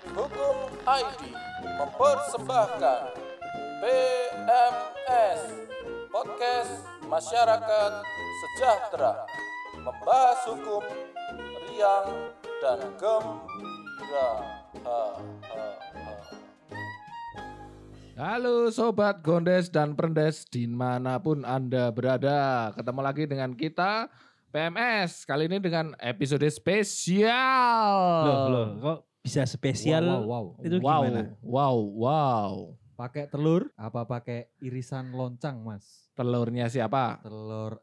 Detik Hukum ID mempersembahkan PMS Podcast Masyarakat Sejahtera Membahas hukum riang dan gembira. Ha, ha, ha. Halo Sobat Gondes dan Prendes di mana pun Anda berada Ketemu lagi dengan kita PMS Kali ini dengan episode spesial. Loh, loh, kok bisa spesial? Wow, wow, wow. Itu wow, gimana? wow, wow Pakai telur apa pakai irisan loncang, Mas? Telurnya siapa? Telur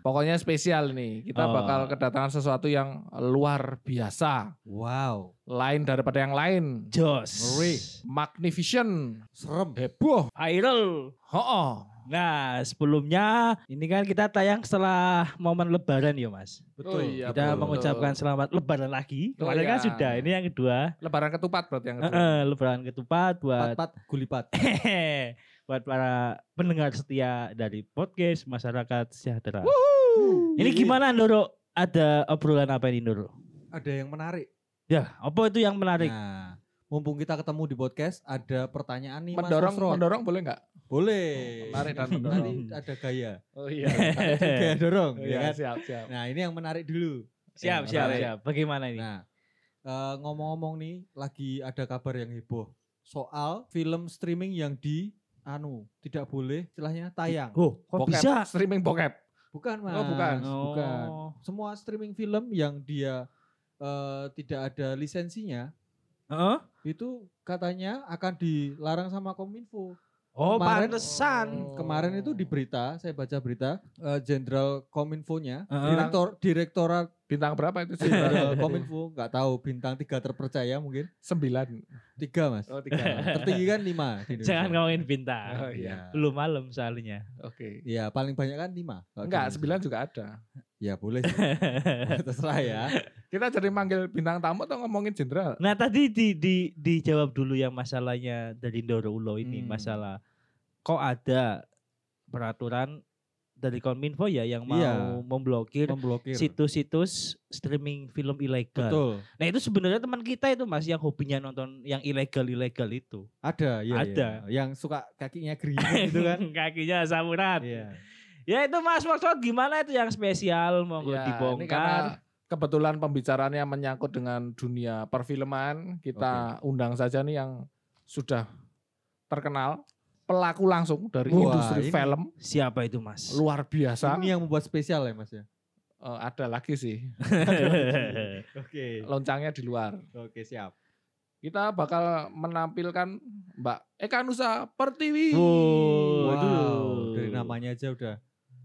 Pokoknya spesial nih Kita Oh. bakal kedatangan sesuatu yang luar biasa wow, Lain daripada yang lain Jos. Ngeri. Magnificent serem. Heboh Viral. Ho Nah, sebelumnya ini kan kita tayang setelah momen lebaran ya, Mas. Betul. iya, kita betul. mengucapkan selamat lebaran lagi. Oh, Kemarin kan iya. sudah, ini yang kedua. Lebaran ketupat berarti yang kedua Eh, lebaran ketupat buat Pat-pat gulipat. buat para pendengar setia dari podcast masyarakat sejahtera. Ini gimana Ndoro? Ada obrolan apa ini Ndoro? Ada yang menarik. Ya, apa itu yang menarik? Nah, mumpung kita ketemu di podcast, ada pertanyaan nih Mendorong, Mas Osrod. mendorong boleh nggak? Boleh. Menarik dan Nanti mendorong. ada gaya. Oh iya. Ada gaya dorong, Oh, ya iya, kan? siap, siap. Nah, ini yang menarik dulu. siap, Yang siap, menarik. siap. Bagaimana ini? Nah, eh, ngomong-ngomong nih, lagi ada kabar yang heboh soal film streaming yang di anu tidak boleh istilahnya tayang. Oh, kok Bokep, bisa? streaming bokep. Bukan mas. Oh, bukan. Bukan. Oh. Semua streaming film yang dia eh, tidak ada lisensinya Heeh? itu katanya akan dilarang sama Kominfo. Oh, Kemarin- pantesan. Kemarin itu di berita, saya baca berita, eh, Jenderal Kominfo-nya, Heeh. Direktor Direktorat Bintang berapa itu sih? Kominfo, nggak tahu bintang tiga terpercaya mungkin Sembilan. tiga mas. Oh tiga. Tertinggi kan lima. Jangan ngomongin bintang. Oh iya. Belum malam soalnya. Oke. Iya paling banyak kan lima. Enggak, sembilan juga ada. Ya boleh. Terserah ya. Kita jadi manggil bintang tamu atau ngomongin jenderal? Nah tadi di, di, dijawab dulu yang masalahnya dari Ndoro Ulo ini Hmm. masalah kok ada peraturan dari Kominfo ya yang mau Iya. memblokir Memblokir. situs-situs streaming film ilegal. Betul. Nah itu sebenarnya teman kita itu mas yang hobinya nonton yang ilegal-ilegal itu. Ada. Ya, Ada. ya. Yang suka kakinya gerimis gitu kan. Kakinya samurat. Iya. Ya itu mas maksud gimana itu yang spesial monggo Ya, Ini dibongkar. karena kebetulan pembicaraannya menyangkut dengan dunia perfilman, kita undang saja nih yang sudah terkenal pelaku langsung dari Wah, industri ini- film Siapa itu mas? luar biasa. Ini yang membuat spesial ya mas ya. Eh, ada lagi sih Oke. loncangnya di luar. Oke siap. Kita bakal menampilkan Mbak Eka Nusa Pertiwi. Wow, Wow. aduh. Dari namanya aja udah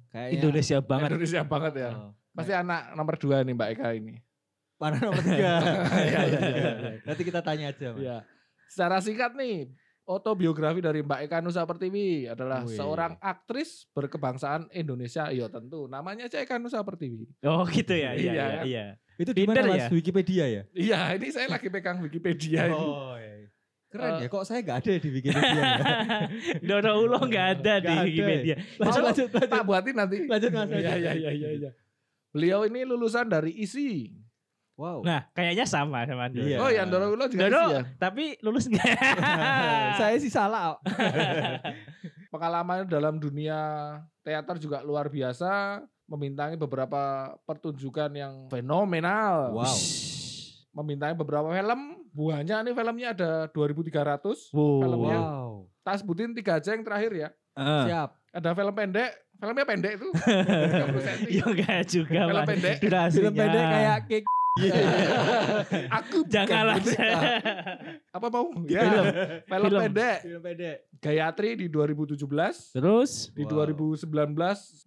kayaknya. Indonesia banget. Indonesia banget ya. Oh. Pasti anak nomor dua nih Mbak Eka ini. Mana nomor tiga? Iya, iya, iya. Nanti kita tanya aja mas. Ya. Secara singkat nih, autobiografi dari Mbak Eka Nusa Pertiwi adalah Wih. seorang aktris berkebangsaan Indonesia. Iya tentu, namanya aja Eka Nusa Pertiwi. Oh gitu ya, iya, Iya. iya, iya. Itu di mana Pinter mas? ya? Wikipedia ya? Iya, ini saya lagi pegang Wikipedia ini. Oh iya. Keren Eh, ya, kok saya nggak ada di Wikipedia ya? Dono Ulo nggak ada di ada. Wikipedia. Lanjut, lanjut, lanjut. Tak buatin nanti. Lanjut, Mas, Iya, lanjut. iya, iya, iya, iya. Beliau ini lulusan dari ISI. Wow. Nah, kayaknya sama sama Dono. Iya. Oh, yang Doro Ulo juga ISI ya. tapi lulus nggak? saya sih salah. Pengalaman dalam dunia teater juga luar biasa, memintangi beberapa pertunjukan yang fenomenal. Wow. Memintangi beberapa film, banyak nih filmnya ada 2300. Wow. Filmnya. Wow. Tas sebutin tiga aja yang terakhir ya. Eh. Siap. Ada film pendek, filmnya pendek itu. 30 cm. Ya enggak juga, Film pendek. Durasinya. Film pendek kayak cake. Aku bukan Jangan lah. boneka. Apa mau? Ya, Film. film, Film. pendek. Film pendek. Gayatri di 2017, Terus? di Wow. 2019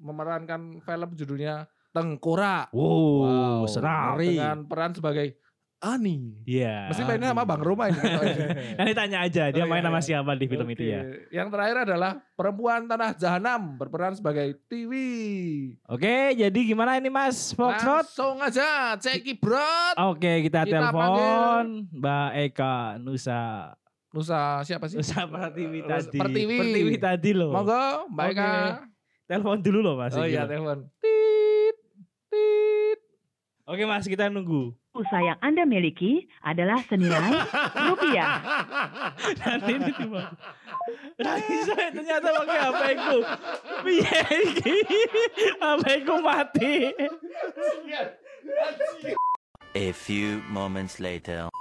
memerankan film judulnya Tengkorak Wow, Wow, seram. ngeri. dengan peran sebagai Ani. Iya. Mesti mainnya sama Bang Roma ini. Nanti tanya aja dia Oh, main iya, sama iya. siapa di film itu ya. Yang terakhir adalah Perempuan Tanah Jahanam berperan sebagai Tiwi. Oke, jadi gimana ini Mas Foxtrot? Langsung aja, ceki brot. Oke, kita, Kita telepon Mbak Eka Nusa Nusa siapa sih? Nusa Pertiwi tadi. Pertiwi. Pertiwi tadi loh. Monggo, Mbak. Eka. Telepon dulu loh Mas. Oh iya, loh. telepon. Oke Mas, kita nunggu. pulsa yang Anda miliki adalah senilai rupiah. Nanti ini tiba. Lagi saya ternyata pakai HP ku. Piye iki? HP ku mati. A few moments later.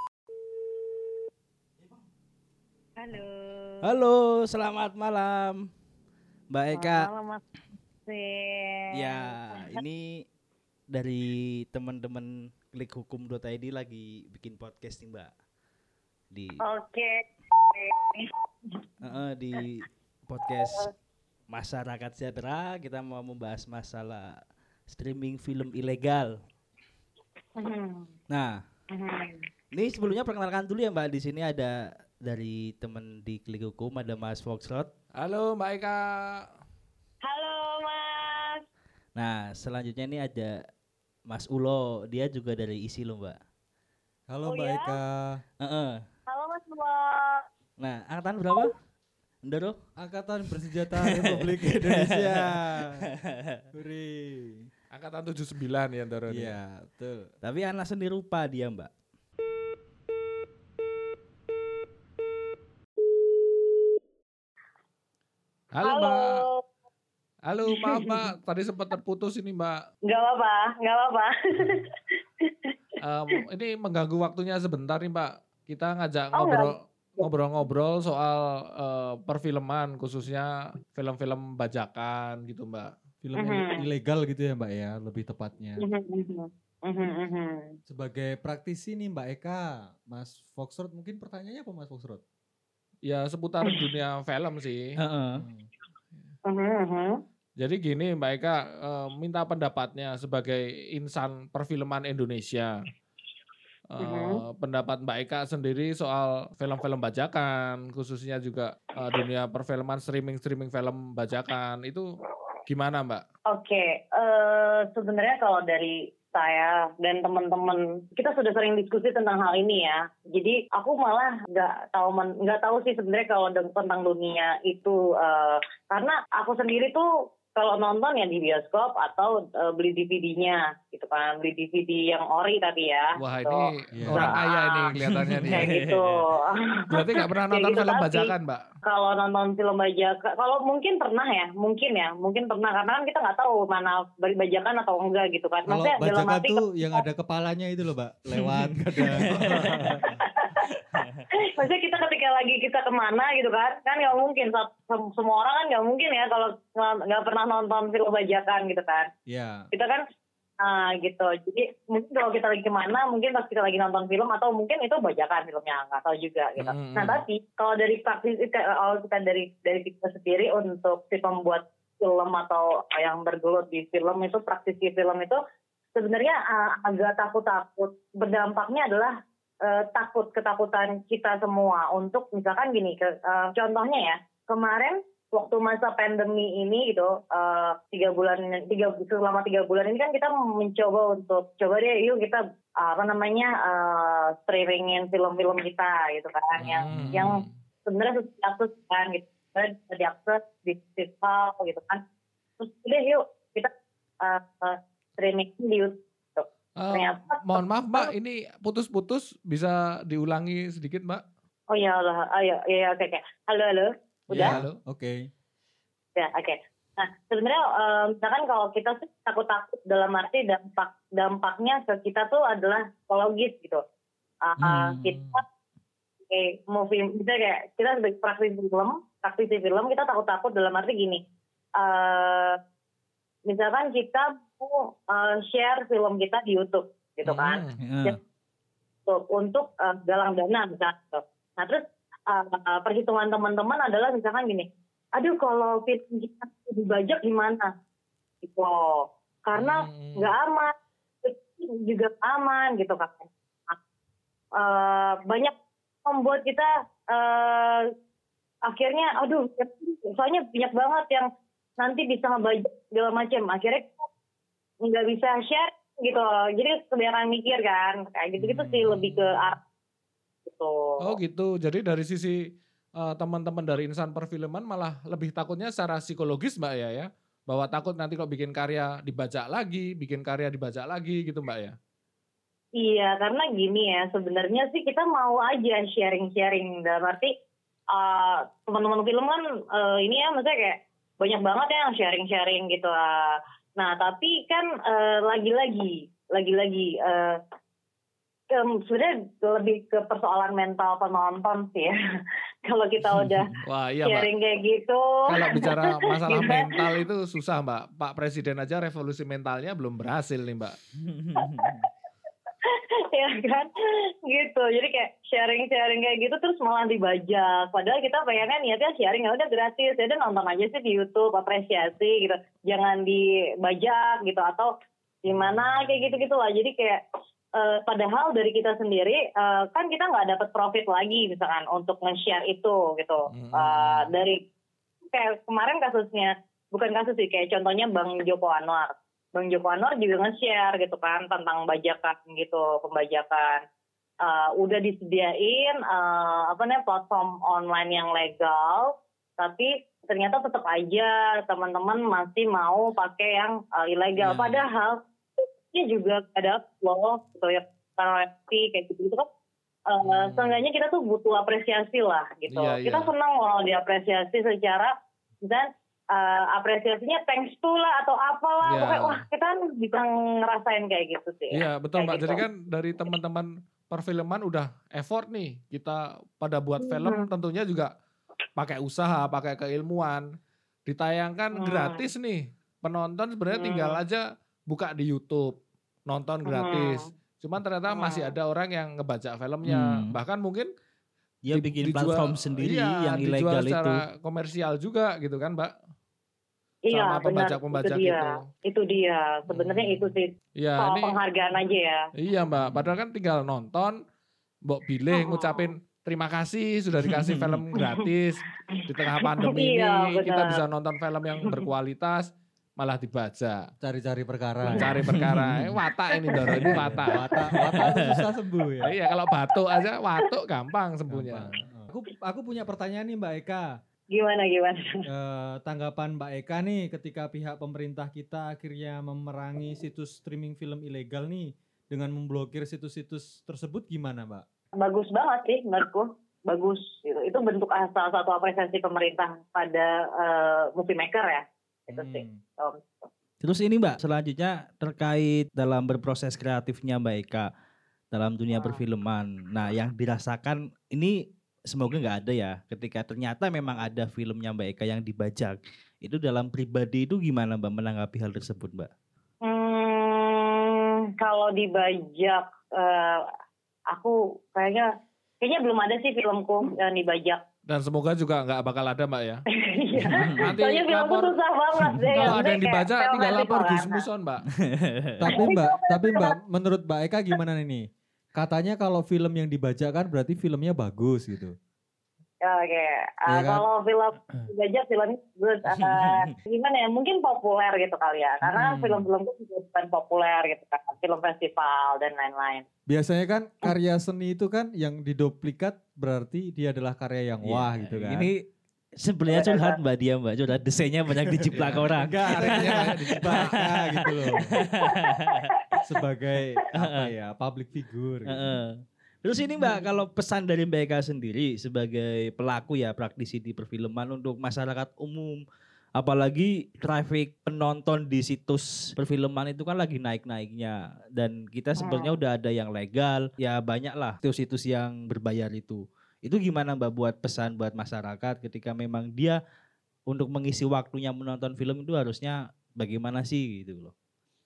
Halo. Halo, selamat malam. Mbak Eka. Malam Mas. Ya, ini dari teman-teman klik hukum.id lagi bikin podcast nih, Mbak. Di Oke. eh, di podcast Masyarakat Sejahtera kita mau membahas masalah streaming film ilegal. Mhm, Nah, mhm. ini sebelumnya perkenalkan dulu ya, Mbak. Di sini ada dari teman di klik hukum ada Mas Foxtrot. Halo Mbak Eka. Halo Mas. Nah, selanjutnya ini ada Mas Ulo, dia juga dari isi loh, Mbak. Halo Oh Mbak ya? Eka. Heeh. Halo Mas Bo. Nah, angkatan berapa? Ndoro? Angkatan Bersenjata Republik Indonesia. Huri. Angkatan 79 ya Ndoro ini. Iya, betul. Tapi anak seni rupa dia, Mbak. Halo, Mbak. Halo maaf Mbak, tadi sempat terputus ini Mbak. Gak apa-apa, gak apa-apa. Em, ini mengganggu waktunya sebentar nih Mbak. Kita ngajak Oh, ngobrol ngobrol-ngobrol soal eh, perfilman khususnya film-film bajakan gitu Mbak. Film Mhm. ilegal gitu ya Mbak ya, lebih tepatnya. Mhm, mhm. Sebagai praktisi nih Mbak Eka, Mas Foxtrot mungkin pertanyaannya apa Mas Foxtrot? Ya seputar dunia film sih. Heeh. Hmm. Jadi gini Mbak Eka eh, minta pendapatnya sebagai insan perfilman Indonesia. Eh, Mhm. Pendapat Mbak Eka sendiri soal film-film bajakan, khususnya juga eh, dunia perfilman streaming-streaming film bajakan itu gimana Mbak? Oke, eh, sebenarnya kalau dari saya dan teman-teman kita sudah sering diskusi tentang hal ini ya. Jadi aku malah nggak tahu nggak tahu sih sebenarnya kalau tentang dunia itu eh, karena aku sendiri tuh kalau nonton ya di bioskop atau eh, beli DVD-nya gitu kan, beli DVD yang ori tapi ya. Wah gitu. ini Iya. orang kaya ini kelihatannya nih. kayak gitu. Berarti nggak pernah nonton gitu, film tapi- bajakan Mbak? kalau nonton film bajakan, kalau mungkin pernah ya, mungkin ya, mungkin pernah karena kan kita nggak tahu mana beli bajakan atau enggak gitu kan. Kalau Maksudnya dalam bajakan arti tuh yang ada kepalanya itu loh Mbak, lewat kadang. Maksudnya kita ketika lagi kita ke mana gitu kan, kan nggak mungkin semua orang kan nggak mungkin ya kalau nggak- nggak pernah nonton film bajakan gitu kan. Iya. Kita kan ah gitu. Jadi mungkin kalau kita lagi ke mana, mungkin pas kita lagi nonton film atau mungkin itu bajakan filmnya nggak tahu juga gitu. Hmm. Nah tapi kalau dari praktis kalau kita dari dari kita sendiri untuk si pembuat film atau yang bergelut di film itu praktisi film itu sebenarnya ah, agak takut-takut. Berdampaknya adalah eh, takut ketakutan kita semua untuk misalkan gini, ke, eh, contohnya ya kemarin waktu masa pandemi ini gitu eh, tiga bulan tiga selama tiga bulan ini kan kita mencoba untuk coba deh yuk kita apa namanya eh, streamingin film-film kita gitu kan yang Hmm. yang sebenarnya susah diakses kan gitu. Bisa diakses di festival gitu kan. Terus udah yuk kita eh, eh, streaming di YouTube Eh, ternyata mohon maaf Mbak, ini putus-putus bisa diulangi sedikit Mbak? oh ya Allah. Oh ya ya oke oke. Halo halo udah Ya, halo. Oke. Ya, oke. Nah, sebenarnya eh, misalkan kalau kita sih takut-takut dalam arti dampak dampaknya ke kita tuh adalah psikologis gitu. Ah, Hmm. Kita kayak movie, misalnya kayak kita sebagai praktisi film, praktisi film kita takut-takut dalam arti gini. eh misalkan kita mau eh, share film kita di YouTube, gitu kan? Hmm. Heeh. untuk untuk eh, galang dana misalnya. gitu. Nah terus eh, perhitungan teman-teman adalah misalkan gini, aduh kalau film kita dibajak gimana? Gitu. Karena Hmm. nggak aman, juga aman gitu kan. Eh, banyak membuat kita eh, akhirnya, aduh, soalnya banyak banget yang nanti bisa ngebajak segala macam. Akhirnya nggak bisa share gitu loh. Jadi kebanyakan mikir kan, kayak gitu-gitu sih Hmm. lebih ke arah gitu. Oh gitu. Jadi dari sisi eh, teman-teman dari insan perfilman malah lebih takutnya secara psikologis Mbak ya ya. Bahwa takut nanti kalau bikin karya dibajak lagi, bikin karya dibajak lagi gitu Mbak ya. Iya, karena gini ya, sebenarnya sih kita mau aja sharing-sharing dalam arti eh, teman-teman film kan eh, ini ya maksudnya kayak banyak banget ya yang sharing-sharing gitu. ah. Nah, tapi kan eh, lagi-lagi, lagi-lagi eh, em, sebenarnya lebih ke persoalan mental penonton sih ya. Kalau kita udah Wah iya mbak. sharing kayak gitu. Kalau bicara masalah mental itu susah mbak. Pak Presiden aja revolusi mentalnya belum berhasil nih mbak. ya kan gitu jadi kayak sharing sharing kayak gitu terus malah dibajak padahal kita pengennya niatnya sharing ya udah gratis ya udah nonton aja sih di YouTube apresiasi gitu jangan dibajak gitu atau gimana kayak gitu gitu lah jadi kayak eh, padahal dari kita sendiri eh, kan kita nggak dapat profit lagi misalkan untuk nge-share itu gitu Hmm. Eh, dari kayak kemarin kasusnya bukan kasus sih kayak contohnya Bang Joko Anwar Bang Joko Anwar juga nge-share gitu kan tentang bajakan gitu, pembajakan. Eh, udah disediain eh, apa namanya platform online yang legal, tapi ternyata tetap aja teman-teman masih mau pakai yang eh, ilegal. Ya. Padahal ini juga ada loh gitu ya penalti kayak gitu gitu kan. Eh, Seenggaknya kita tuh butuh apresiasi lah gitu. Iya, kita iya. senang kalau diapresiasi secara dan eh, apresiasinya thanks to lah atau apalah Iya. pokoknya wah kita kan bisa ngerasain kayak gitu sih Iya betul Kayak mbak. gitu. Jadi kan dari teman-teman perfilman udah effort nih kita pada buat film Mhm. tentunya juga pakai usaha, pakai keilmuan. Ditayangkan Hmm. gratis nih. Penonton sebenarnya Hmm. tinggal aja buka di YouTube nonton gratis. Hmm. Cuman ternyata masih Hmm. ada orang yang ngebaca filmnya. Hmm. Bahkan mungkin Dia di- bikin dijual- platform sendiri iya, yang ilegal itu. secara komersial juga gitu kan, Mbak? iya sama benar pembajak-pembajak itu dia itu. itu dia sebenarnya Hmm. itu sih Iya, soal ini penghargaan aja ya Iya mbak, padahal kan tinggal nonton, mbok pilih Oh. ngucapin terima kasih sudah dikasih film gratis di tengah pandemi Iya, ini kita benar. bisa nonton film yang berkualitas malah dibaca Cari-cari perkara. cari perkara eh, watak ini Doro ini watak Watak, watak susah sembuh ya. iya kalau batuk aja watuk gampang sembuhnya Gampang. Aku aku punya pertanyaan nih Mbak Eka. gimana gimana Eh, tanggapan Mbak Eka nih ketika pihak pemerintah kita akhirnya memerangi situs streaming film ilegal nih dengan memblokir situs-situs tersebut gimana Mbak? bagus banget sih menurutku bagus gitu itu bentuk salah satu apresiasi pemerintah pada eh, movie maker ya itu sih Hmm. Om. Terus ini Mbak, selanjutnya terkait dalam berproses kreatifnya Mbak Eka dalam dunia Ah. perfilman. Nah, yang dirasakan ini semoga nggak ada ya. Ketika ternyata memang ada filmnya Mbak Eka yang dibajak, itu dalam pribadi itu gimana Mbak menanggapi hal tersebut Mbak? Hmm, kalau dibajak, eh, aku kayaknya kayaknya belum ada sih filmku yang dibajak. Dan semoga juga nggak bakal ada mbak ya Iya. nanti Soalnya filmku lapor susah banget deh. kalau ada yang dibaca tinggal lapor Gus kan. Muson mbak Tapi Mbak, tapi Mbak menurut Mbak Eka gimana nih? Katanya kalau film yang dibajakan berarti filmnya bagus gitu. Oke, Ah, Iya kan? kalau film dibajak filmnya good. Ah, gimana ya? Mungkin populer gitu kali ya. Karena Hmm. film-filmku juga bukan populer gitu kan. Film festival dan lain-lain. Biasanya kan karya seni itu kan yang diduplikat berarti dia adalah karya yang wah Iya, gitu kan. Ini sebenarnya curhat Mbak dia Mbak, curhat desainnya banyak dijiplak orang. Enggak, dijebak ah, gitu loh. Sebagai apa ya, public figure. gitu. Terus ini Mbak, kalau pesan dari Mbak Eka sendiri sebagai pelaku ya praktisi di perfilman untuk masyarakat umum, apalagi traffic penonton di situs perfilman itu kan lagi naik-naiknya dan kita sebenarnya udah ada yang legal, ya banyak lah situs-situs yang berbayar itu. Itu gimana Mbak buat pesan buat masyarakat ketika memang dia untuk mengisi waktunya menonton film itu harusnya bagaimana sih gitu loh.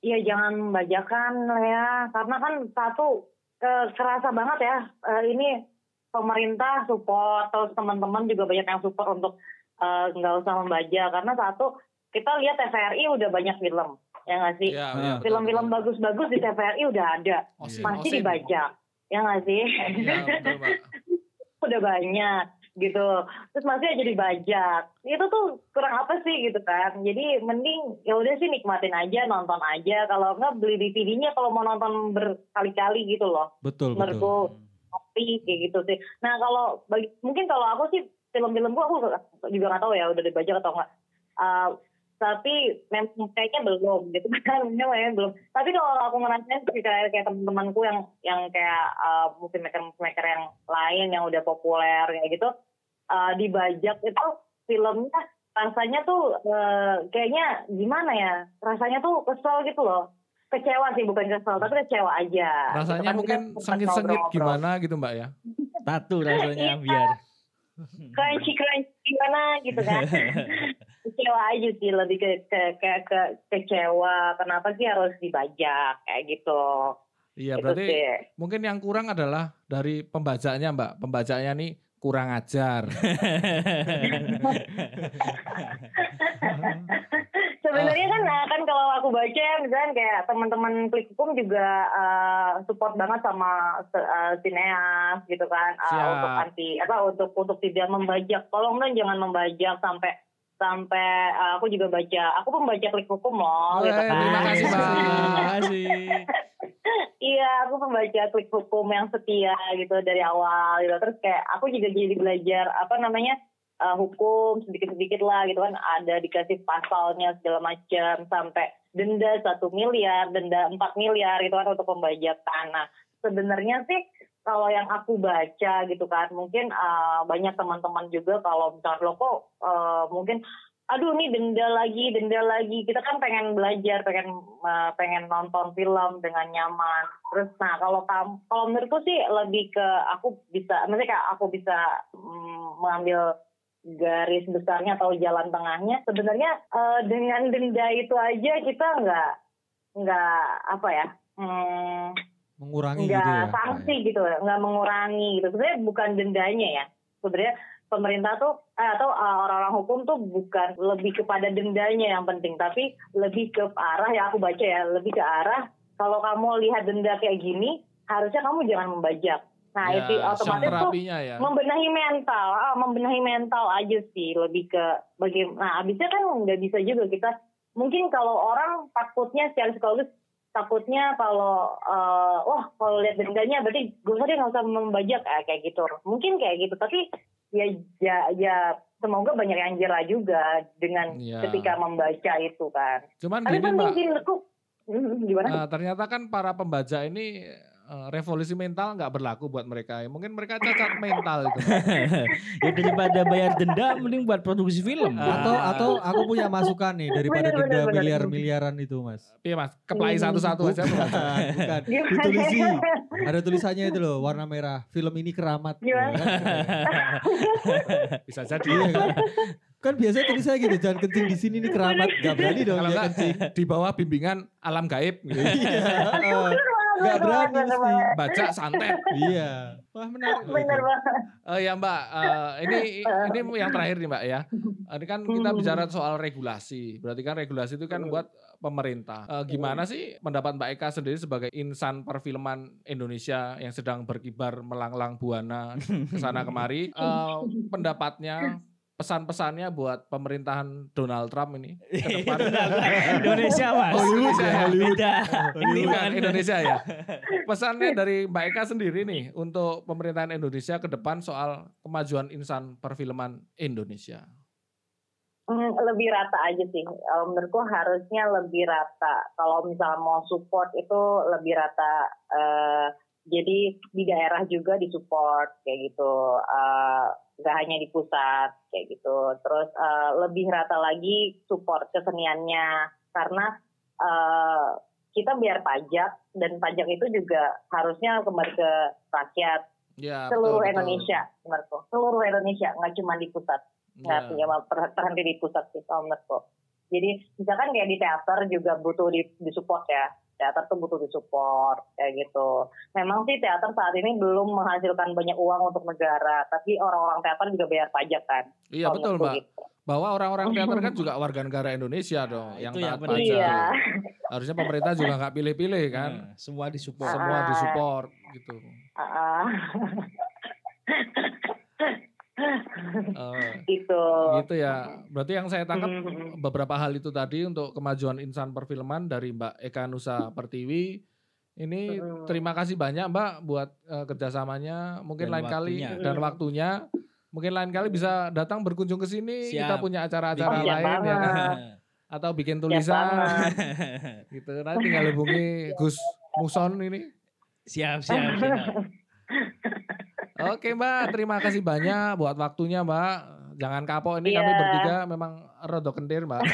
Iya jangan bajakan lah ya. Karena kan satu eh, kerasa banget ya. eh, ini pemerintah support, terus teman-teman juga banyak yang support untuk eh, nggak usah membajak. Karena satu kita lihat TVRI udah banyak film, ya nggak sih? Iya, Film-film betul. bagus-bagus di TVRI udah ada, Osin, masih Osin. dibajak, ya nggak sih? Iya, betul, udah banyak gitu. Terus masih aja dibajak itu tuh kurang apa sih gitu kan. Jadi mending ya udah sih nikmatin aja nonton aja. Kalau nggak beli DVD-nya kalau mau nonton berkali-kali gitu loh. Betul, betul. menurutku tapi kayak gitu sih. Nah kalau bagi mungkin kalau aku sih film-filmku aku juga nggak tahu ya udah dibajak atau enggak Uh, tapi memang kayaknya belum gitu. Kan memang belum. Tapi kalau aku ngerasain sih kayak kayak teman-temanku yang yang kayak uh, movie maker maker yang lain yang udah populer kayak gitu uh, dibajak itu filmnya rasanya tuh uh, kayaknya gimana ya? Rasanya tuh kesel gitu loh. Kecewa sih bukan kesel tapi kecewa aja. Gitu Rasanya kan, kita mungkin sengit-sengit gimana gitu Mbak ya. Tatu rasanya Iya. biar. crunchy crunchy gimana gitu kan kecewa aja sih lebih ke ke ke, ke kecewa kenapa sih harus dibajak kayak gitu Iya Itu berarti sih. mungkin yang kurang adalah dari pembacanya Mbak. Pembacanya nih kurang ajar. sebenarnya kan nah, kan kalau aku baca misalnya kayak teman-teman klik hukum juga uh, support banget sama uh, sineas gitu kan uh, Siap. untuk anti apa untuk untuk tidak membajak tolong dong jangan membajak sampai sampai uh, aku juga baca aku pembaca klik hukum loh gitu kan terima kasih, Mbak. Terima kasih. Iya, aku pembaca klik hukum yang setia gitu dari awal gitu. Terus kayak aku juga jadi belajar apa namanya uh, hukum sedikit-sedikit lah gitu kan. Ada dikasih pasalnya segala macam sampai denda satu miliar, denda 4 miliar gitu kan untuk pembajakan. Nah, sebenarnya sih kalau yang aku baca gitu kan, mungkin uh, banyak teman-teman juga kalau misalnya lo kok uh, mungkin aduh nih denda lagi, denda lagi. Kita kan pengen belajar, pengen uh, pengen nonton film dengan nyaman. Terus nah kalau kalau menurutku sih lebih ke aku bisa maksudnya kayak aku bisa mm, mengambil garis besarnya atau jalan tengahnya sebenarnya eh, dengan denda itu aja kita nggak nggak apa ya hmm, Mengurangi nggak gitu ya. sanksi gitu nggak mengurangi gitu. Sebenarnya bukan dendanya ya. Sebenarnya pemerintah tuh eh, atau uh, orang-orang hukum tuh bukan lebih kepada dendanya yang penting tapi lebih ke arah yang aku baca ya lebih ke arah kalau kamu lihat denda kayak gini harusnya kamu jangan membajak. Nah Ya, itu otomatis tuh ya. membenahi mental. Ah, membenahi mental aja sih lebih ke bagaimana nah abisnya kan nggak bisa juga kita mungkin kalau orang takutnya secara psikologis takutnya kalau eh, wah kalau lihat dendanya berarti gue deh nggak usah membajak. Ah, kayak gitu. Mungkin kayak gitu. Tapi ya ya ya semoga banyak yang jerah juga dengan Iya. ketika membaca itu kan. Cuman tapi gini penting sih menurutku Hmm, gimana? Eh, ternyata kan para pembaca ini eh, revolusi mental nggak berlaku buat mereka. Mungkin mereka cacat mental itu. ya daripada bayar denda mending buat produksi film. Atau Ah. atau aku punya masukan nih daripada Bener, denda miliar-miliaran itu, Mas. Iya mas, keplai satu-satu aja. Mas. Bukan, bukan. Gimana? Ditulisi. Ada tulisannya itu loh, warna merah. Film ini keramat. Gimana? Bisa jadi. Iya kan? Kan biasanya tulisannya gitu, jangan kencing di sini nih keramat. Gak berani dong Kalau nggak kencing. di bawah bimbingan alam gaib, gitu. Iya. Gak berani mesti. baca santet. Iya. Wah menarik. bener banget Eh ya Mbak, eh, ini ini yang terakhir nih Mbak ya. Ini kan kita bicara soal regulasi. Berarti kan regulasi itu kan buat pemerintah. Eh, gimana sih pendapat Mbak Eka sendiri sebagai insan perfilman Indonesia yang sedang berkibar melanglang buana ke sana kemari? Eh, pendapatnya, pesan-pesannya buat pemerintahan Donald Trump ini ke depan. Indonesia mas. Hollywood ya, Hollywood. Beda. Ini Bukan. kan Indonesia ya. Pesannya dari Mbak Eka sendiri nih untuk pemerintahan Indonesia ke depan soal kemajuan insan perfilman Indonesia. Hmm, lebih rata aja sih. Menurutku harusnya lebih rata. Kalau misalnya mau support itu lebih rata. Eh, jadi di daerah juga disupport kayak gitu. Eh, Gak hanya di pusat kayak gitu. Terus eh, lebih rata lagi support keseniannya karena eh, kita biar pajak dan pajak itu juga harusnya kembali ke rakyat Ya, seluruh betul, betul. Indonesia menurutku. Seluruh Indonesia nggak cuma di pusat nggak Ya. per- terhenti di pusat sih menurutku. Jadi misalkan kayak di teater juga butuh di, disupport ya. Teater tuh butuh disupport kayak gitu. Memang sih teater saat ini belum menghasilkan banyak uang untuk negara, tapi orang-orang teater juga bayar pajak kan. Iya betul Mbak. gitu. Bahwa orang-orang teater kan juga warga negara Indonesia dong, Nah, yang taat pajak. Iya. Harusnya pemerintah juga nggak pilih-pilih kan, Nah, semua disupport. semua Ah. disupport gitu. Eh, gitu. gitu ya. Berarti yang saya tangkap beberapa hal itu tadi untuk kemajuan insan perfilman dari Mbak Eka Nusa Pertiwi. Ini terima kasih banyak Mbak buat eh, kerjasamanya. Mungkin Dan lain kali waktunya. dan waktunya. Mungkin lain kali bisa datang berkunjung ke sini. Kita Siap. punya acara-acara Siap lain ya kan. atau bikin Siap tulisan gitu. Nanti tinggal hubungi Gus Muson ini. siap, siap, siap. Oke Mbak, terima kasih banyak buat waktunya Mbak. Jangan kapok ini kami Iya. bertiga memang rodo kendir Mbak.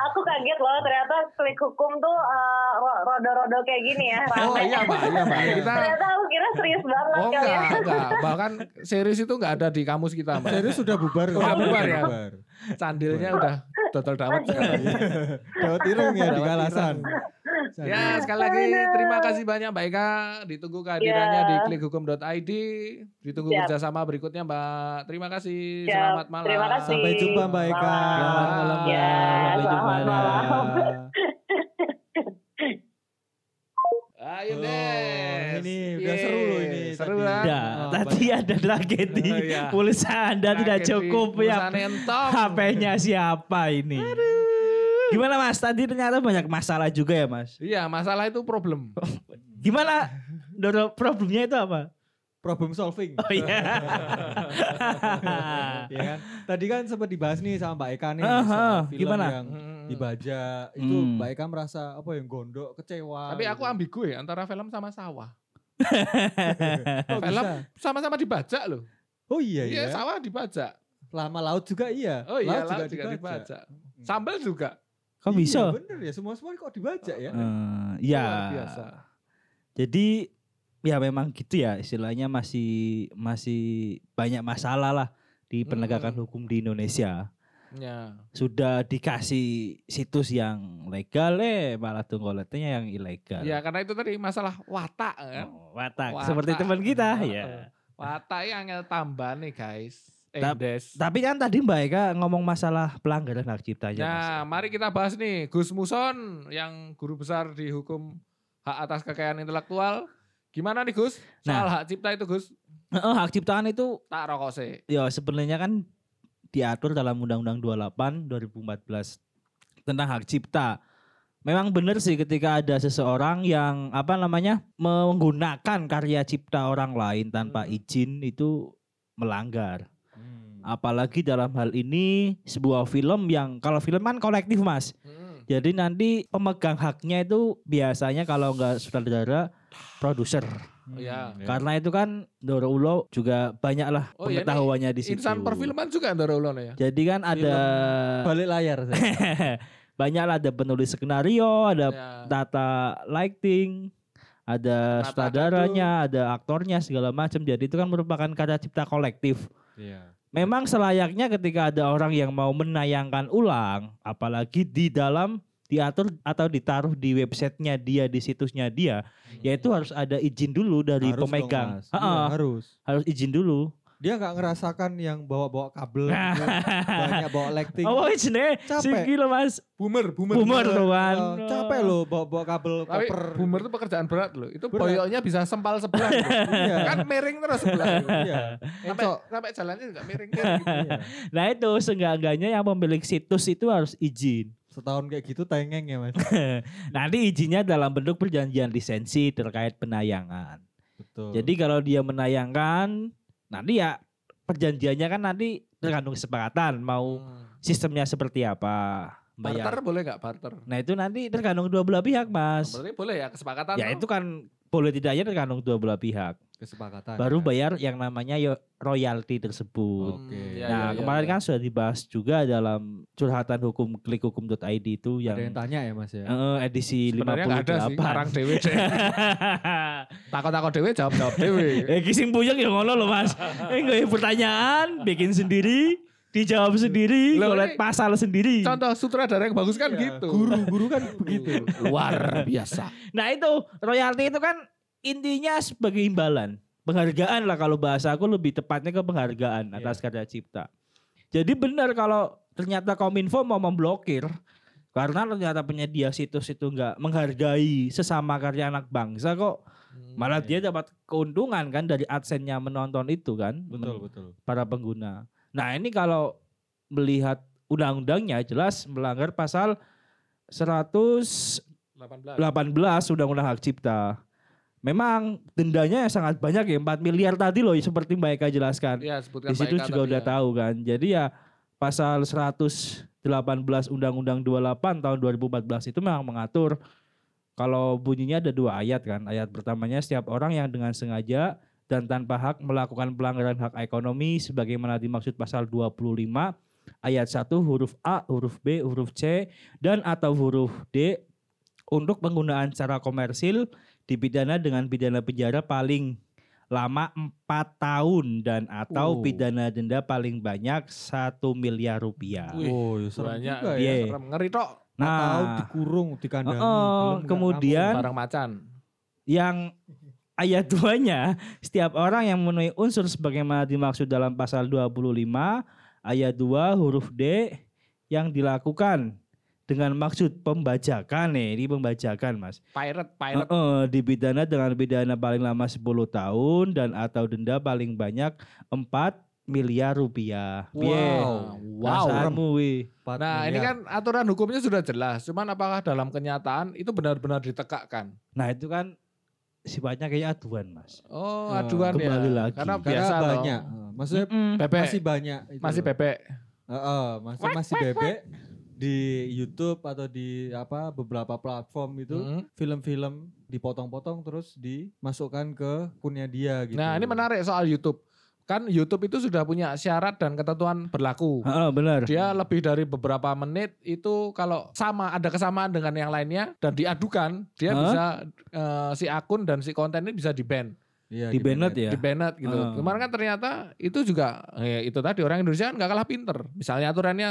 Aku kaget loh ternyata klik hukum tuh eh, ro- rodo-rodo kayak gini ya. Oh rame. iya Mbak, iya Mbak. Kita Ternyata aku kira serius banget Oh kalian. enggak, enggak. Bahkan series itu enggak ada di kamus kita Mbak. Serius sudah bubar kok. Udah bubar ya? Bubar. Candilnya udah total dawet sekarang. Dawet ireng ya di kalasan. Ya sekali lagi terima kasih banyak Mbak Eka. Ditunggu kehadirannya di klikhukum.id. Ditunggu Siap. kerjasama berikutnya Mbak. Terima kasih. Siap. Selamat malam. Terima kasih. Sampai jumpa Mbak Eka. Selamat malam. Ya, Sampai jumpa, selamat malam. Ayo Oh, deh. ini udah seru loh ini Seru tadi. kan? Nah, Oh, tadi ada tragedi. Oh, iya. Pulsa Anda tidak Tragedi cukup ya. HP-nya siapa ini? Gimana Mas? Tadi ternyata banyak masalah juga ya Mas. Iya, masalah itu problem. Gimana? Doro, problemnya itu apa? Problem solving. Oh iya. ya kan? Tadi kan sempat dibahas nih sama Mbak Eka nih Aha, soal film gimana? yang Hmm. dibajak itu Hmm. Mbak Eka merasa apa yang gondok kecewa. Tapi aku gitu. ambigu ya antara film sama sawah. Oh, film sama-sama dibajak loh. Oh iya Iya, iya. sawah dibajak. Lama laut juga iya. Oh iya, laut laut juga, dibajak. Sambal juga. Kok Iya, bisa? bener ya, semua-semua kok dibajak ya. Eh, ya. Luar biasa. Jadi ya memang gitu ya istilahnya masih masih banyak masalah lah di penegakan Mm. hukum di Indonesia. Ya. Sudah dikasih situs yang legal eh malah tunggoletnya yang ilegal. Ya karena itu tadi masalah watak kan. Oh, watak. Watak. Seperti teman kita ya. Watak yang tambah nih guys. Endes. Tapi kan tadi Mbak Eka ngomong masalah pelanggaran hak ciptanya. Nah, Mas. mari kita bahas nih Gus Muson yang guru besar di hukum hak atas kekayaan intelektual. Gimana nih Gus? Soal Nah. hak cipta itu Gus? Heeh, hak ciptaan itu Tak rokok sih. ya sebenarnya kan diatur dalam Undang-Undang 28 2014 tentang hak cipta. Memang benar sih ketika ada seseorang yang apa namanya menggunakan karya cipta orang lain tanpa Hmm. izin itu melanggar. Apalagi dalam hal ini sebuah film yang kalau film kan kolektif mas. Hmm. Jadi nanti pemegang haknya itu biasanya kalau nggak sutradara produser. Hmm, ya. Karena itu kan Doro Ulo juga banyak lah Oh, iya, pengetahuannya di situ. Insan perfilman juga Ndara Ulon ya? Jadi kan ada balik layar banyak lah ada penulis skenario, ada Ya. data lighting, ada sutradaranya, ada aktornya segala macam. Jadi itu kan merupakan karya cipta kolektif. Iya. Memang selayaknya ketika ada orang yang mau menayangkan ulang, apalagi di dalam diatur atau ditaruh di websitenya dia, di situsnya dia, yaitu harus ada izin dulu dari Harus dong, pemegang. Mas. Ha-ha, Iya, harus. harus izin dulu. Dia nggak ngerasakan yang bawa-bawa kabel, gitu, banyak bawa lighting. Oh, ini Capek. loh mas. Boomer, boomer. Boomer tuh kan. Oh, capek loh bawa-bawa kabel Tapi koper. boomer itu pekerjaan berat loh. Itu Berat. boyoknya bisa sempal sebelah. Iya. kan miring terus sebelah. Iya. Sampai, sampai jalannya juga miring. miring. Iya. Nah itu seenggak-enggaknya yang pemilik situs itu harus izin. Setahun kayak gitu tengeng ya mas. Nanti izinnya dalam bentuk perjanjian lisensi terkait penayangan. Betul. Jadi kalau dia menayangkan, nanti ya perjanjiannya kan nanti tergantung kesepakatan mau Hmm. sistemnya seperti apa. Barter Bayar. boleh nggak barter? Nah itu nanti tergantung dua belah pihak mas. Berarti boleh ya kesepakatan. Ya itu kan boleh tidaknya tergantung dua belah pihak. Kesepakatan. Baru ya. bayar yang namanya yo- royalti tersebut. Oke. Hmm, ya, nah ya, ya, kemarin ya. kan sudah dibahas juga dalam curhatan hukum klikhukum.id itu yang, Ada yang tanya ya mas ya. eh, edisi Sebenarnya nggak ada sih 58. karang dewe deh. Takut-takut dewe jawab jawab dewe. eh kising puyeng ya ngono loh mas. eh nggak pertanyaan, bikin sendiri, dijawab sendiri, ini pasal sendiri. Contoh sutradara yang bagus kan Iya, gitu. Guru-guru kan begitu. Luar biasa. Nah itu royalti itu kan intinya sebagai imbalan. Penghargaan lah kalau bahasa aku lebih tepatnya ke penghargaan atas karya cipta. Jadi benar kalau ternyata Kominfo mau memblokir karena ternyata penyedia situs itu nggak menghargai sesama karya anak bangsa kok malah dia dapat keuntungan kan dari adsense-nya menonton itu kan Betul men- betul. para pengguna. Nah ini kalau melihat undang-undangnya jelas melanggar pasal 118 18. Undang-Undang Hak Cipta. Memang dendanya sangat banyak ya 4 miliar tadi loh seperti Mbak Eka jelaskan. Iya, sebutkan Di situ Eka juga udah ya. tahu kan. Jadi ya pasal 118 Undang-Undang 28 tahun 2014 itu memang mengatur kalau bunyinya ada dua ayat kan. Ayat pertamanya setiap orang yang dengan sengaja dan tanpa hak melakukan pelanggaran hak ekonomi sebagaimana dimaksud pasal 25 ayat 1 huruf A, huruf B, huruf C dan atau huruf D untuk penggunaan secara komersil dipidana dengan pidana penjara paling lama 4 tahun dan atau Oh. pidana denda paling banyak satu miliar rupiah. Wih, oh, ya serem banyak. juga Iya. ya. Serem. Ngeri tok. Nah, tahu Nah, dikurung. Oh, belum nggak kemudian- Barang macan. yang ayat 2-nya setiap orang yang memenuhi unsur sebagaimana dimaksud dalam pasal 25 ayat 2 huruf D yang dilakukan dengan maksud pembajakan nih, ini pembajakan Mas. Pirate, pirate. Heeh, dipidana dengan pidana paling lama 10 tahun dan atau denda paling banyak 4 miliar rupiah. Wow. Wow. Wih. Empat Nah ini miliar. kan aturan hukumnya sudah jelas. Cuman apakah dalam kenyataan itu benar-benar ditegakkan? Nah itu kan sifatnya kayak aduan Mas. Oh aduan ya. kembali lagi. Karena Karena biasa loh. banyak. Eh, Maksudnya Mm-mm. Bebek. masih banyak. itu Masih loh. bebek. Heeh, masih masih bebek di YouTube atau di apa beberapa platform itu Mm. film-film dipotong-potong terus dimasukkan ke akunnya dia gitu. Nah ini menarik soal YouTube. Kan YouTube itu sudah punya syarat dan ketentuan berlaku. Heeh, benar. Dia lebih dari beberapa menit itu kalau sama ada kesamaan dengan yang lainnya dan diadukan dia Hah? bisa eh, si akun dan si konten ini bisa di ban, Iya, Di banned ya? di banned gitu. Ah. Kemarin kan ternyata itu juga eh, itu tadi orang Indonesia kan nggak kalah pinter. Misalnya aturannya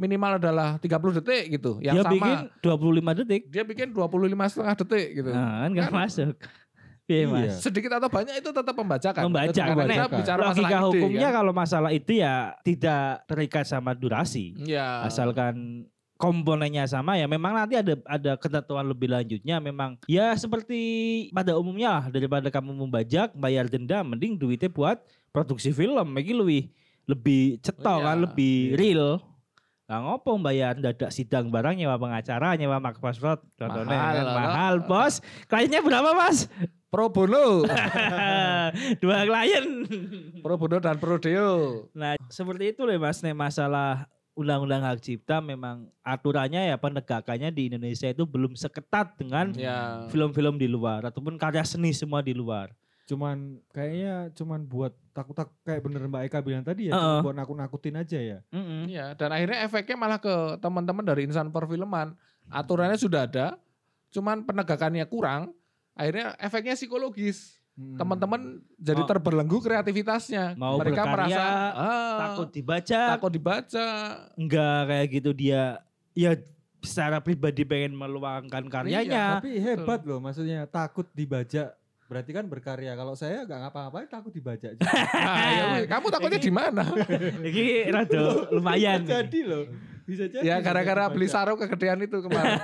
minimal adalah 30 detik gitu. Yang dia sama bikin 25 detik. dia bikin 25 setengah detik gitu. Nah, kan nggak Kan- masuk. Iya, Iya. Mas. Sedikit atau banyak itu tetap membacakan. Membaca, Karena karena kita bicara masalah Logika ide, hukumnya kan. kalau masalah itu ya tidak terikat sama durasi. Ya. Asalkan komponennya sama ya memang nanti ada ada ketentuan lebih lanjutnya memang ya seperti pada umumnya lah daripada kamu membajak bayar denda mending duitnya buat produksi film iki lebih lebih cetok Iya, kan lebih iya. real Nah ngopo bayar dadak sidang barang nyewa pengacara nyewa mak password contohnya Mahal kan? mahal bos. Kliennya berapa mas? Pro bono, dua klien. Pro bono dan pro deo. Nah, seperti itu loh Mas, nih masalah undang-undang hak cipta memang aturannya ya penegakannya di Indonesia itu belum seketat dengan Ya. film-film di luar ataupun karya seni semua di luar. Cuman kayaknya cuman buat takut-takut kayak bener Mbak Eka bilang tadi ya, Heeh. cuma buat nakut-nakutin aja ya. Mm-mm. Iya, dan akhirnya efeknya malah ke teman-teman dari insan perfilman. Aturannya sudah ada, cuman penegakannya kurang. Akhirnya efeknya psikologis. Hmm. Teman-teman jadi Mau- terbelenggu kreativitasnya. Mau Mereka berkarya, merasa ah, Takut dibaca, takut dibaca. enggak kayak gitu dia ya secara pribadi pengen meluangkan Iya, karyanya. Tapi hebat loh maksudnya takut dibajak. Berarti kan berkarya. Kalau saya nggak ngapa-ngapain takut dibajak. juga. Nah, ya, kamu takutnya di mana? Ini rada lumayan. Bisa jadi loh. Bisa jadi. ya gara-gara beli sarung kegedean itu kemarin.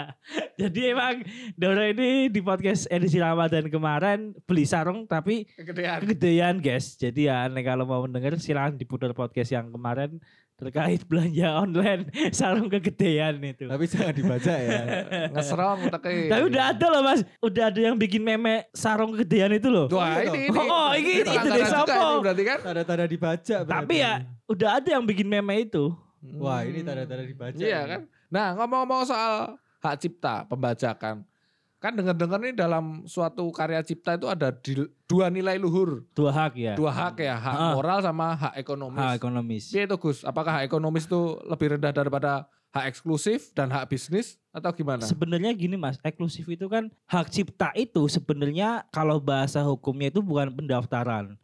Jadi emang Doro ini di podcast edisi Ramadan kemarin beli sarung tapi kegedean. kegedean guys. Jadi ya nih kalau mau mendengar silahkan diputar podcast yang kemarin terkait belanja online sarung kegedean itu. Tapi jangan dibaca ya. Ngeserong teke. Tapi udah ada loh mas, udah ada yang bikin meme sarung kegedean itu loh. Wah, Iya ini, dong. ini. Oh, ini- ini langganan dari juga Sopo. ini berarti kan? Tanda-tanda dibaca. Tapi berarti. ya udah ada yang bikin meme itu. Wah ini tanda-tanda dibaca. Iya ini. kan? Nah ngomong-ngomong soal hak cipta, pembajakan. Kan dengar-dengar nih dalam suatu karya cipta itu ada di- dua nilai luhur. Dua hak ya. Dua hak ya, hak Ah. moral sama hak ekonomis. hak ekonomis. Iya itu Gus, apakah hak ekonomis itu lebih rendah daripada hak eksklusif dan hak bisnis atau gimana? Sebenarnya gini mas, eksklusif itu kan hak cipta itu sebenarnya kalau bahasa hukumnya itu bukan pendaftaran.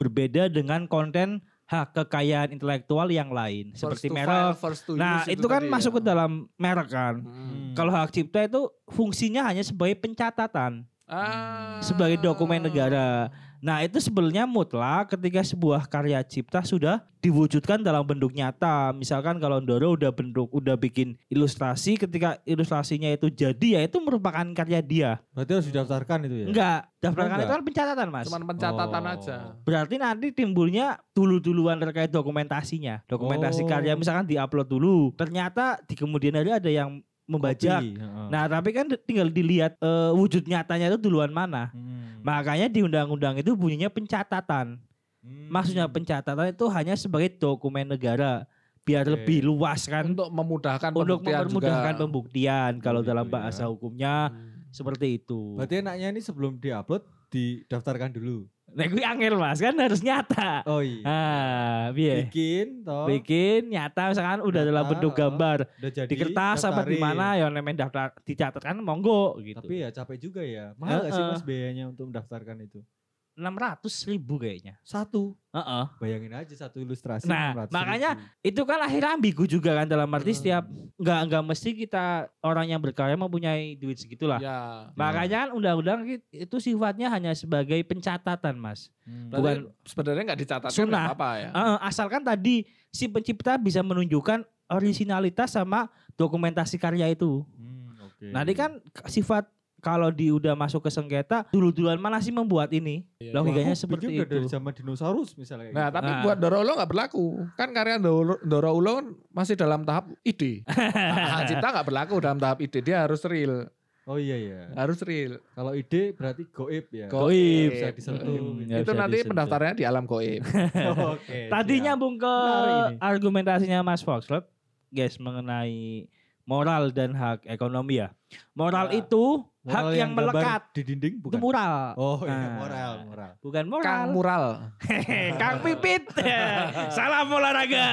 Berbeda dengan konten hak kekayaan intelektual yang lain First seperti merek. file, Nah use itu kan tadi masuk ya. ke dalam merek kan. Hmm. Kalau hak cipta itu fungsinya hanya sebagai pencatatan, Ah. sebagai dokumen negara. Nah itu sebenarnya mutlak ketika sebuah karya cipta sudah diwujudkan dalam bentuk nyata. Misalkan kalau Ndoro udah bentuk, udah bikin ilustrasi, ketika ilustrasinya itu jadi ya itu merupakan karya dia. Berarti harus didaftarkan itu ya? Enggak, daftarkan enggak? itu kan pencatatan mas. Cuman pencatatan Oh. aja. Berarti nanti timbulnya dulu-duluan terkait dokumentasinya. Dokumentasi Oh. karya misalkan diupload dulu. Ternyata di kemudian hari ada yang membajak. Kopi. Nah tapi kan tinggal dilihat eh, wujud nyatanya itu duluan mana. Hmm. Makanya di undang-undang itu bunyinya pencatatan. Hmm. Maksudnya pencatatan itu hanya sebagai dokumen negara. biar Oke. lebih luas kan Untuk memudahkan untuk pembuktian mempermudahkan juga. pembuktian kalau gitu dalam ya. bahasa hukumnya Hmm. seperti itu. Berarti enaknya ini sebelum diupload didaftarkan dulu. Nah, gue angel mas kan harus nyata. Oh iya. Ah, piye? Bikin toh. Bikin nyata misalkan udah dalam bentuk oh. gambar Udah jadi di kertas apa di mana ya nemen daftar dicatatkan monggo gitu. Tapi ya capek juga ya. Mahal gak sih mas biayanya untuk mendaftarkan itu? 600 ribu kayaknya. Satu. Heeh. Bayangin aja satu ilustrasi. Nah, 600 makanya ribu. itu kan akhirnya ambigu juga kan dalam arti Hmm. setiap nggak nggak mesti kita orang yang berkarya mempunyai duit segitulah. Ya. Makanya kan undang-undang ki- itu sifatnya hanya sebagai pencatatan, Mas. Hmm. Berarti bukan sebenarnya nggak dicatatkan sunnah. nggak apa-apa ya. Eh, asalkan tadi si pencipta bisa menunjukkan originalitas sama dokumentasi karya itu. Hmm, oke. Nanti kan sifat kalau di udah masuk ke sengketa, dulu-duluan mana sih membuat ini? Iya. Logikanya seperti udah dari itu. zaman dinosaurus misalnya. kayak Nah, gitu. tapi Nah. buat Doro Ulo nggak berlaku. Kan karya Doro, Doro Ulo kan masih dalam tahap ide. Hak cipta nggak berlaku dalam tahap ide. Dia harus real. Oh iya ya. Harus real. Kalau ide berarti goib ya. Goib. Bisa disentuh. Hmm, gitu. Itu bisa nanti disentuh. pendaftarannya di alam goib. Oke. Tadi siap. nyambung ke argumentasinya Mas Foxtrot, guys mengenai moral dan hak ekonomi ya. Moral Ya. itu Moral hak yang, gambar melekat. di dinding Itu bukan. moral. Oh iya Nah, moral, moral. Bukan moral. Kang mural. Kang Pipit. Salam olahraga.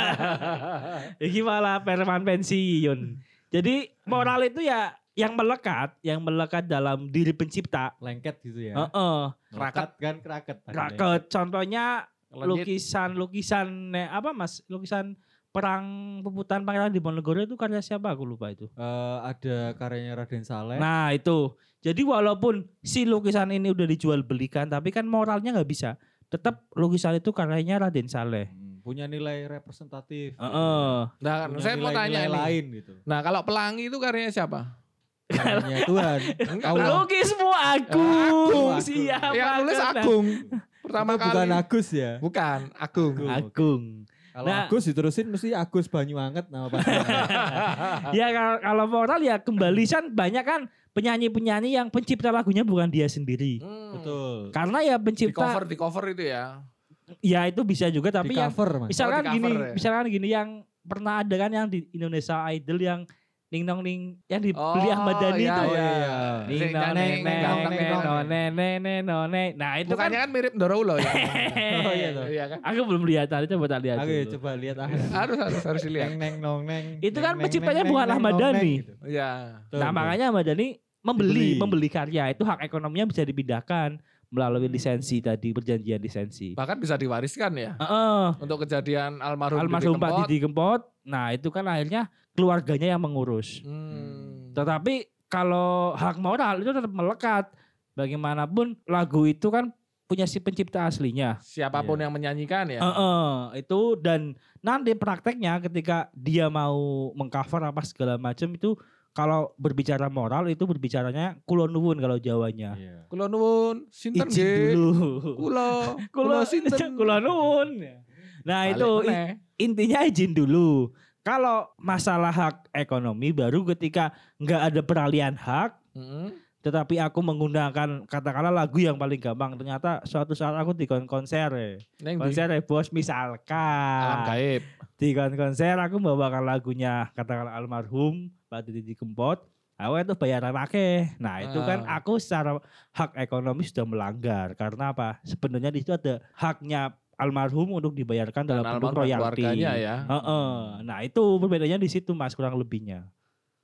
Iki malah perman pensiun. Jadi moral itu ya yang melekat, yang melekat dalam diri pencipta. Lengket gitu ya. Heeh. Kraket kan kraket. Kraket. Contohnya lukisan-lukisan ne- apa Mas? Lukisan perang peputan Pangeran Diponegoro itu karya siapa aku lupa itu. Eh, ada karyanya Raden Saleh. Nah, itu. Jadi walaupun si lukisan ini udah dijual belikan tapi kan moralnya nggak bisa. Tetap lukisan itu karyanya Raden Saleh. Hmm, punya nilai representatif. Heeh. Nah, Punya saya mau tanya nilai-nilai ini. lain gitu. Nah, kalau pelangi itu karyanya siapa? Karyanya Tuhan. Lukismu Agung. Agung. Siapa? Yang nulis? Agung. Pertama Itu kali. bukan Agus ya. Bukan, Agung. Agung. Kalau Nah. Agus diterusin mesti Agus Banyuanget nama pasangannya. ya kalau, kalau moral ya kembali kan banyak kan penyanyi-penyanyi yang pencipta lagunya bukan dia sendiri. Hmm. Betul. Karena ya Di pencipta cover, di cover itu ya. ya itu bisa juga tapi Di yang cover mas. misalkan Oh, di gini, cover ya? misalkan gini yang pernah ada kan yang di Indonesia Idol yang ning nong ning yang dibeli Ahmad Dhani iya, itu. Oh, iya. iya. Ning nong neng neng neng nong. nong neng neng neng nong neng. Nah itu kan Bukannya kan mirip Doro Ulo ya. Oh iya tuh. Iya kan? aku belum lihat tadi coba tak lihat. Oke dulu. coba lihat ah. Harus harus harus dilihat. Neng neng nong neng. Itu kan neng, neng, penciptanya neng, bukan neng, Ahmad neng, Dhani. gitu. Iya. Nah makanya Ahmad Dhani membeli, membeli karya itu hak ekonominya bisa dipindahkan melalui lisensi tadi perjanjian lisensi. Bahkan bisa diwariskan ya. Heeh. Untuk kejadian almarhum, Almarhum Didi Pak Kempot. Didi Kempot. Nah itu kan akhirnya keluarganya yang mengurus. Hmm. Tetapi kalau hak moral itu tetap melekat. Bagaimanapun lagu itu kan punya si pencipta aslinya. Siapa pun Iya. yang menyanyikan ya. Heeh, itu dan nanti prakteknya ketika dia mau mengcover apa segala macam itu kalau berbicara moral itu berbicaranya kulon nuwun kalau Jawanya. Iya. Kulo nuwun, sinten nggih? dulu. Kulo, Kulo sinten? kulo nuwun. Nah, Balik itu i- meneh. intinya izin dulu. Kalau masalah hak ekonomi baru ketika nggak ada peralihan hak, Mm-mm. tetapi aku menggunakan katakanlah lagu yang paling gampang. Ternyata suatu saat aku di kon- konser, ya. Neng di konser ya, bos alam misalkan gaib. di kon- konser aku membawakan lagunya katakanlah almarhum Pak Didi Kempot. Aku itu bayaran akeh. Nah itu kan Ah. aku secara hak ekonomi sudah melanggar karena apa? Sebenarnya di situ ada haknya almarhum untuk dibayarkan Dan dalam bentuk dan royalti. keluarganya ya. Heeh. Nah itu perbedaannya di situ mas kurang lebihnya.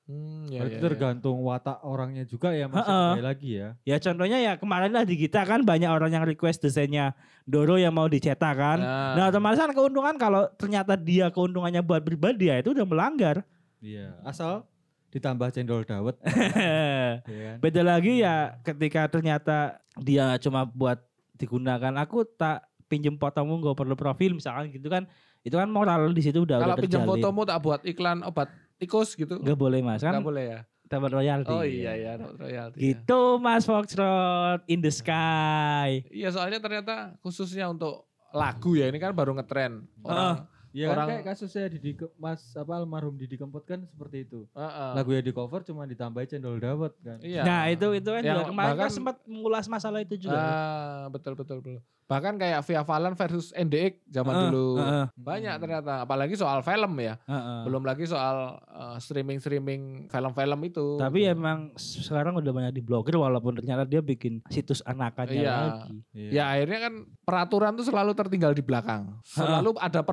Hmm, ya, Berarti ya, ya. tergantung watak orangnya juga ya mas. Heeh. Sekali lagi ya. Ya contohnya ya kemarin lah di kita kan banyak orang yang request desainnya Doro yang mau dicetak kan. Nah, Nah otomatis kan keuntungan kalau ternyata dia keuntungannya buat pribadi ya itu udah melanggar. Iya. Asal ditambah cendol dawet. ya kan? Beda lagi ya ketika ternyata dia cuma buat digunakan aku tak pinjem fotomu nggak perlu profil misalkan gitu kan itu kan moral di situ udah kalau terjalin. fotomu tak buat iklan obat tikus gitu. nggak boleh mas kan Nggak boleh ya. dapat royalti. Oh iya ya, dapat royalti. ya. Gitu Mas Foxtrot in the sky. Iya soalnya ternyata khususnya untuk lagu ya ini kan baru ngetren orang Iya kan Orang- kayak kasusnya Didi Ke- Mas apa almarhum Didi Kempot kan seperti itu. Heeh. Lagunya di cover cuma ditambahin cendol dawet kan. Iya. Nah itu itu kan Yang juga kemarin kan sempat mengulas masalah itu juga. Ah, betul betul betul. Bahkan kayak Via Valen versus NDX zaman Heeh, dulu. heeh, Banyak ternyata, apalagi soal film ya. heeh. Belum lagi soal eh, streaming-streaming film-film itu. Tapi emang sekarang udah banyak diblokir walaupun ternyata dia bikin situs anakannya Iya. lagi. Iya. Ya akhirnya kan peraturan tuh selalu tertinggal di belakang. Selalu ada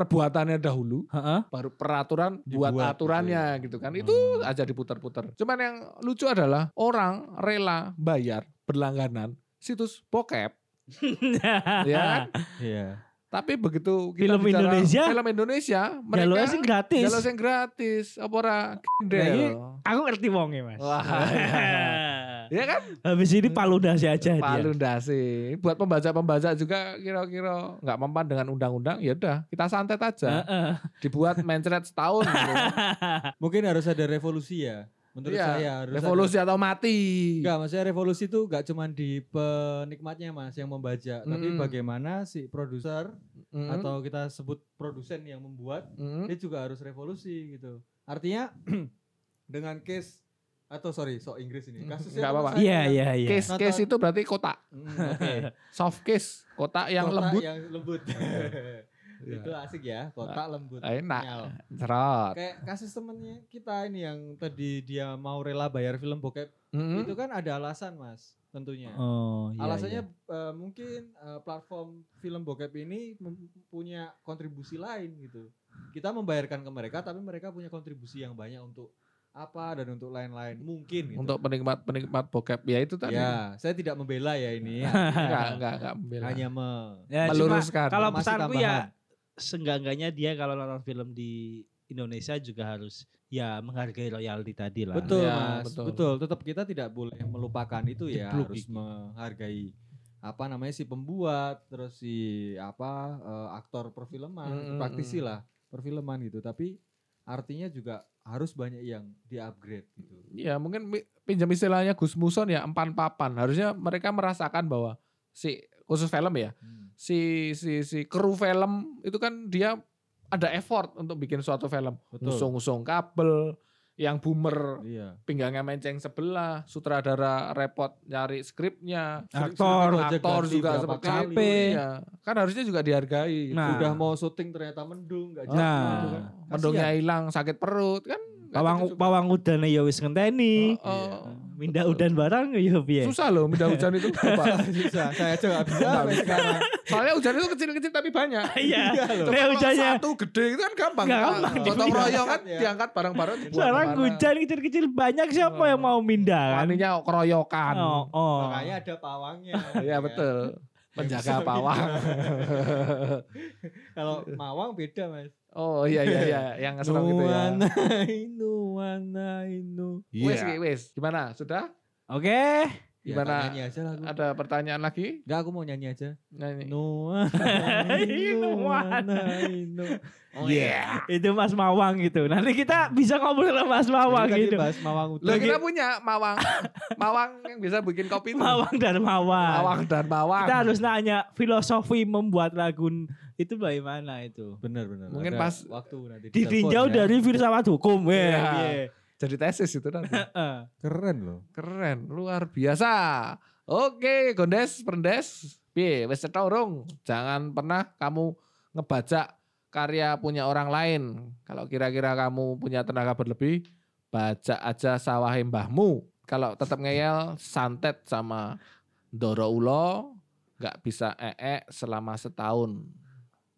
perbuatannya dahulu, Heeh. baru peraturan buat Dibuat gitu aturannya gitu, kan. Itu Hmm. aja diputar-putar. Cuman yang lucu adalah orang rela bayar berlangganan situs bokep, ya kan? Iya. Tapi begitu kita Film bicara Indonesia? film Indonesia, Jalurnya mereka sih gratis. jalur yang gratis, apa ora Nah, gendel. Aku ngerti wongnya mas. Wah, ya kan? Habis ini paludasi aja dia. Palu ndase. Buat pembaca-pembaca juga kira-kira nggak mempan dengan undang-undang, ya udah kita santet aja. Heeh. Dibuat mencret setahun gitu. Mungkin harus ada revolusi ya. Menurut Iya, saya harus Revolusi atau mati. Enggak, maksudnya revolusi itu enggak cuma di penikmatnya Mas yang membaca, tapi Mm. bagaimana si produser Mm, atau kita sebut produsen yang membuat mm. dia juga harus revolusi gitu. Artinya dengan case atau sorry sok Inggris ini Mm, kasusnya nggak apa-apa. Iya kan, iya iya. Case Nonton- case itu berarti kotak. mm, oke. Soft case, kotak yang Kotak lembut. yang lembut Iya. itu asik ya kotak lembut Enak. Nyal. Cerot. kayak kasus temennya kita ini yang tadi dia mau rela bayar film bokep Mm. itu kan ada alasan mas tentunya Oh iya. alasannya iya. eh, mungkin eh, platform film bokep ini punya kontribusi lain gitu kita membayarkan ke mereka tapi mereka punya kontribusi yang banyak untuk apa dan untuk lain-lain mungkin gitu. Untuk penikmat-penikmat bokep ya itu tadi. ya saya tidak membela ya ini Enggak, enggak, enggak membela. hanya me Ya, cuma meluruskan. Kalau pesanku tambahan. ya seenggak-enggaknya dia kalau nonton film di Indonesia juga harus ya menghargai royalti tadi lah. betul Ya, mas betul. betul. tetap kita tidak boleh melupakan itu ya Jeblok harus menghargai apa namanya si pembuat terus si apa eh, aktor perfilman Mm, mm, praktisi lah perfilman gitu tapi artinya juga harus banyak yang di-upgrade gitu. Ya mungkin pinjam istilahnya Gus Muson ya empan papan. Harusnya mereka merasakan bahwa si khusus film ya, Hmm. si si si kru film itu kan dia ada effort untuk bikin suatu film. Ngusung-ngusung kabel, yang boomer Iya. pinggangnya menceng sebelah, sutradara repot nyari skripnya, Aktor, aktor juga seperti kali. itu. Iya. Kan harusnya juga dihargai. Nah. Udah mau syuting ternyata mendung nggak Nah. jadi gitu kan. Mendungnya hilang, sakit perut kan. nggak Pawang gitu pawang udane ya wis ngenteni. Oh, oh. Mindah udan barang ya piye. Susah loh minta hujan itu Pak. Susah, saya aja nggak bisa sampai sekarang. Soalnya hujan itu kecil-kecil tapi banyak. Iya. Lek kalau hujannya satu gede itu kan gampang. Nah, gampang Gotong royong kan Ya. diangkat bareng-bareng. sekarang hujan kecil-kecil banyak siapa yang mau mindah kan? Waninya keroyokan. Oh, oh. Makanya ada pawangnya. Iya betul. Penjaga pawang. Kalau mawang beda mas. oh iya iya iya yang serem gitu ya. Nuana inu, nuana inu. Wes Ki, wes. Gimana? Sudah? Oke. Ya, Gimana? nyanyi aja lah aku. Ada pertanyaan lagi? Enggak, aku mau nyanyi aja. Nyanyi. Nuana. nuana inu. Oh Iya. Itu Mas Mawang gitu. Nanti kita bisa ngobrol sama Mas Mawang Jadi tadi gitu. bahas mawang utuh. Lo kita punya mawang. mawang yang bisa bikin kopi itu. Mawang dan Mawang. Mawang dan mawang. Kita harus nanya filosofi membuat lagu itu bagaimana itu? Bener bener. Mungkin Ada pas- waktu nanti Ditinjau ya. dari filsafat hukum. Weh, Iya. piye. Jadi tesis itu nanti. Heeh. keren loh. Keren, luar biasa. Oke, Gondes, Perendes. Piye, wis urung? Jangan pernah kamu ngebaca karya punya orang lain. Kalau kira-kira kamu punya tenaga berlebih, baca aja sawah mbahmu. Kalau tetap ngeyel, santet sama Doro Ulo, nggak bisa ee selama setahun.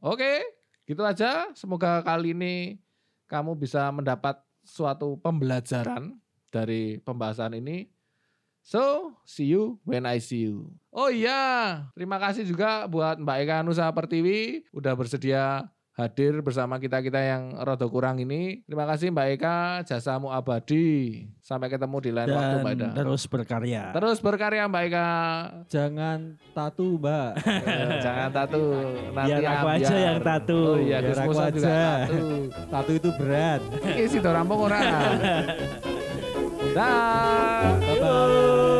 Oke, gitu aja. Semoga kali ini kamu bisa mendapat suatu pembelajaran dari pembahasan ini. So, see you when I see you. Oh iya, terima kasih juga buat Mbak Eka Nusa Pertiwi udah bersedia hadir bersama kita-kita yang rada kurang ini. Terima kasih Mbak Eka, jasamu abadi. Sampai ketemu di lain waktu Mbak Eka. Terus berkarya. Terus berkarya Mbak Eka. Jangan tatu mbak. Eh, Jangan tatu. Nanti Biar aku aja ambiar. yang tatu. Oh iya, Biar aku aja. tatu. Tatu itu berat. Iki sih rampung ora. Dah. Bye bye.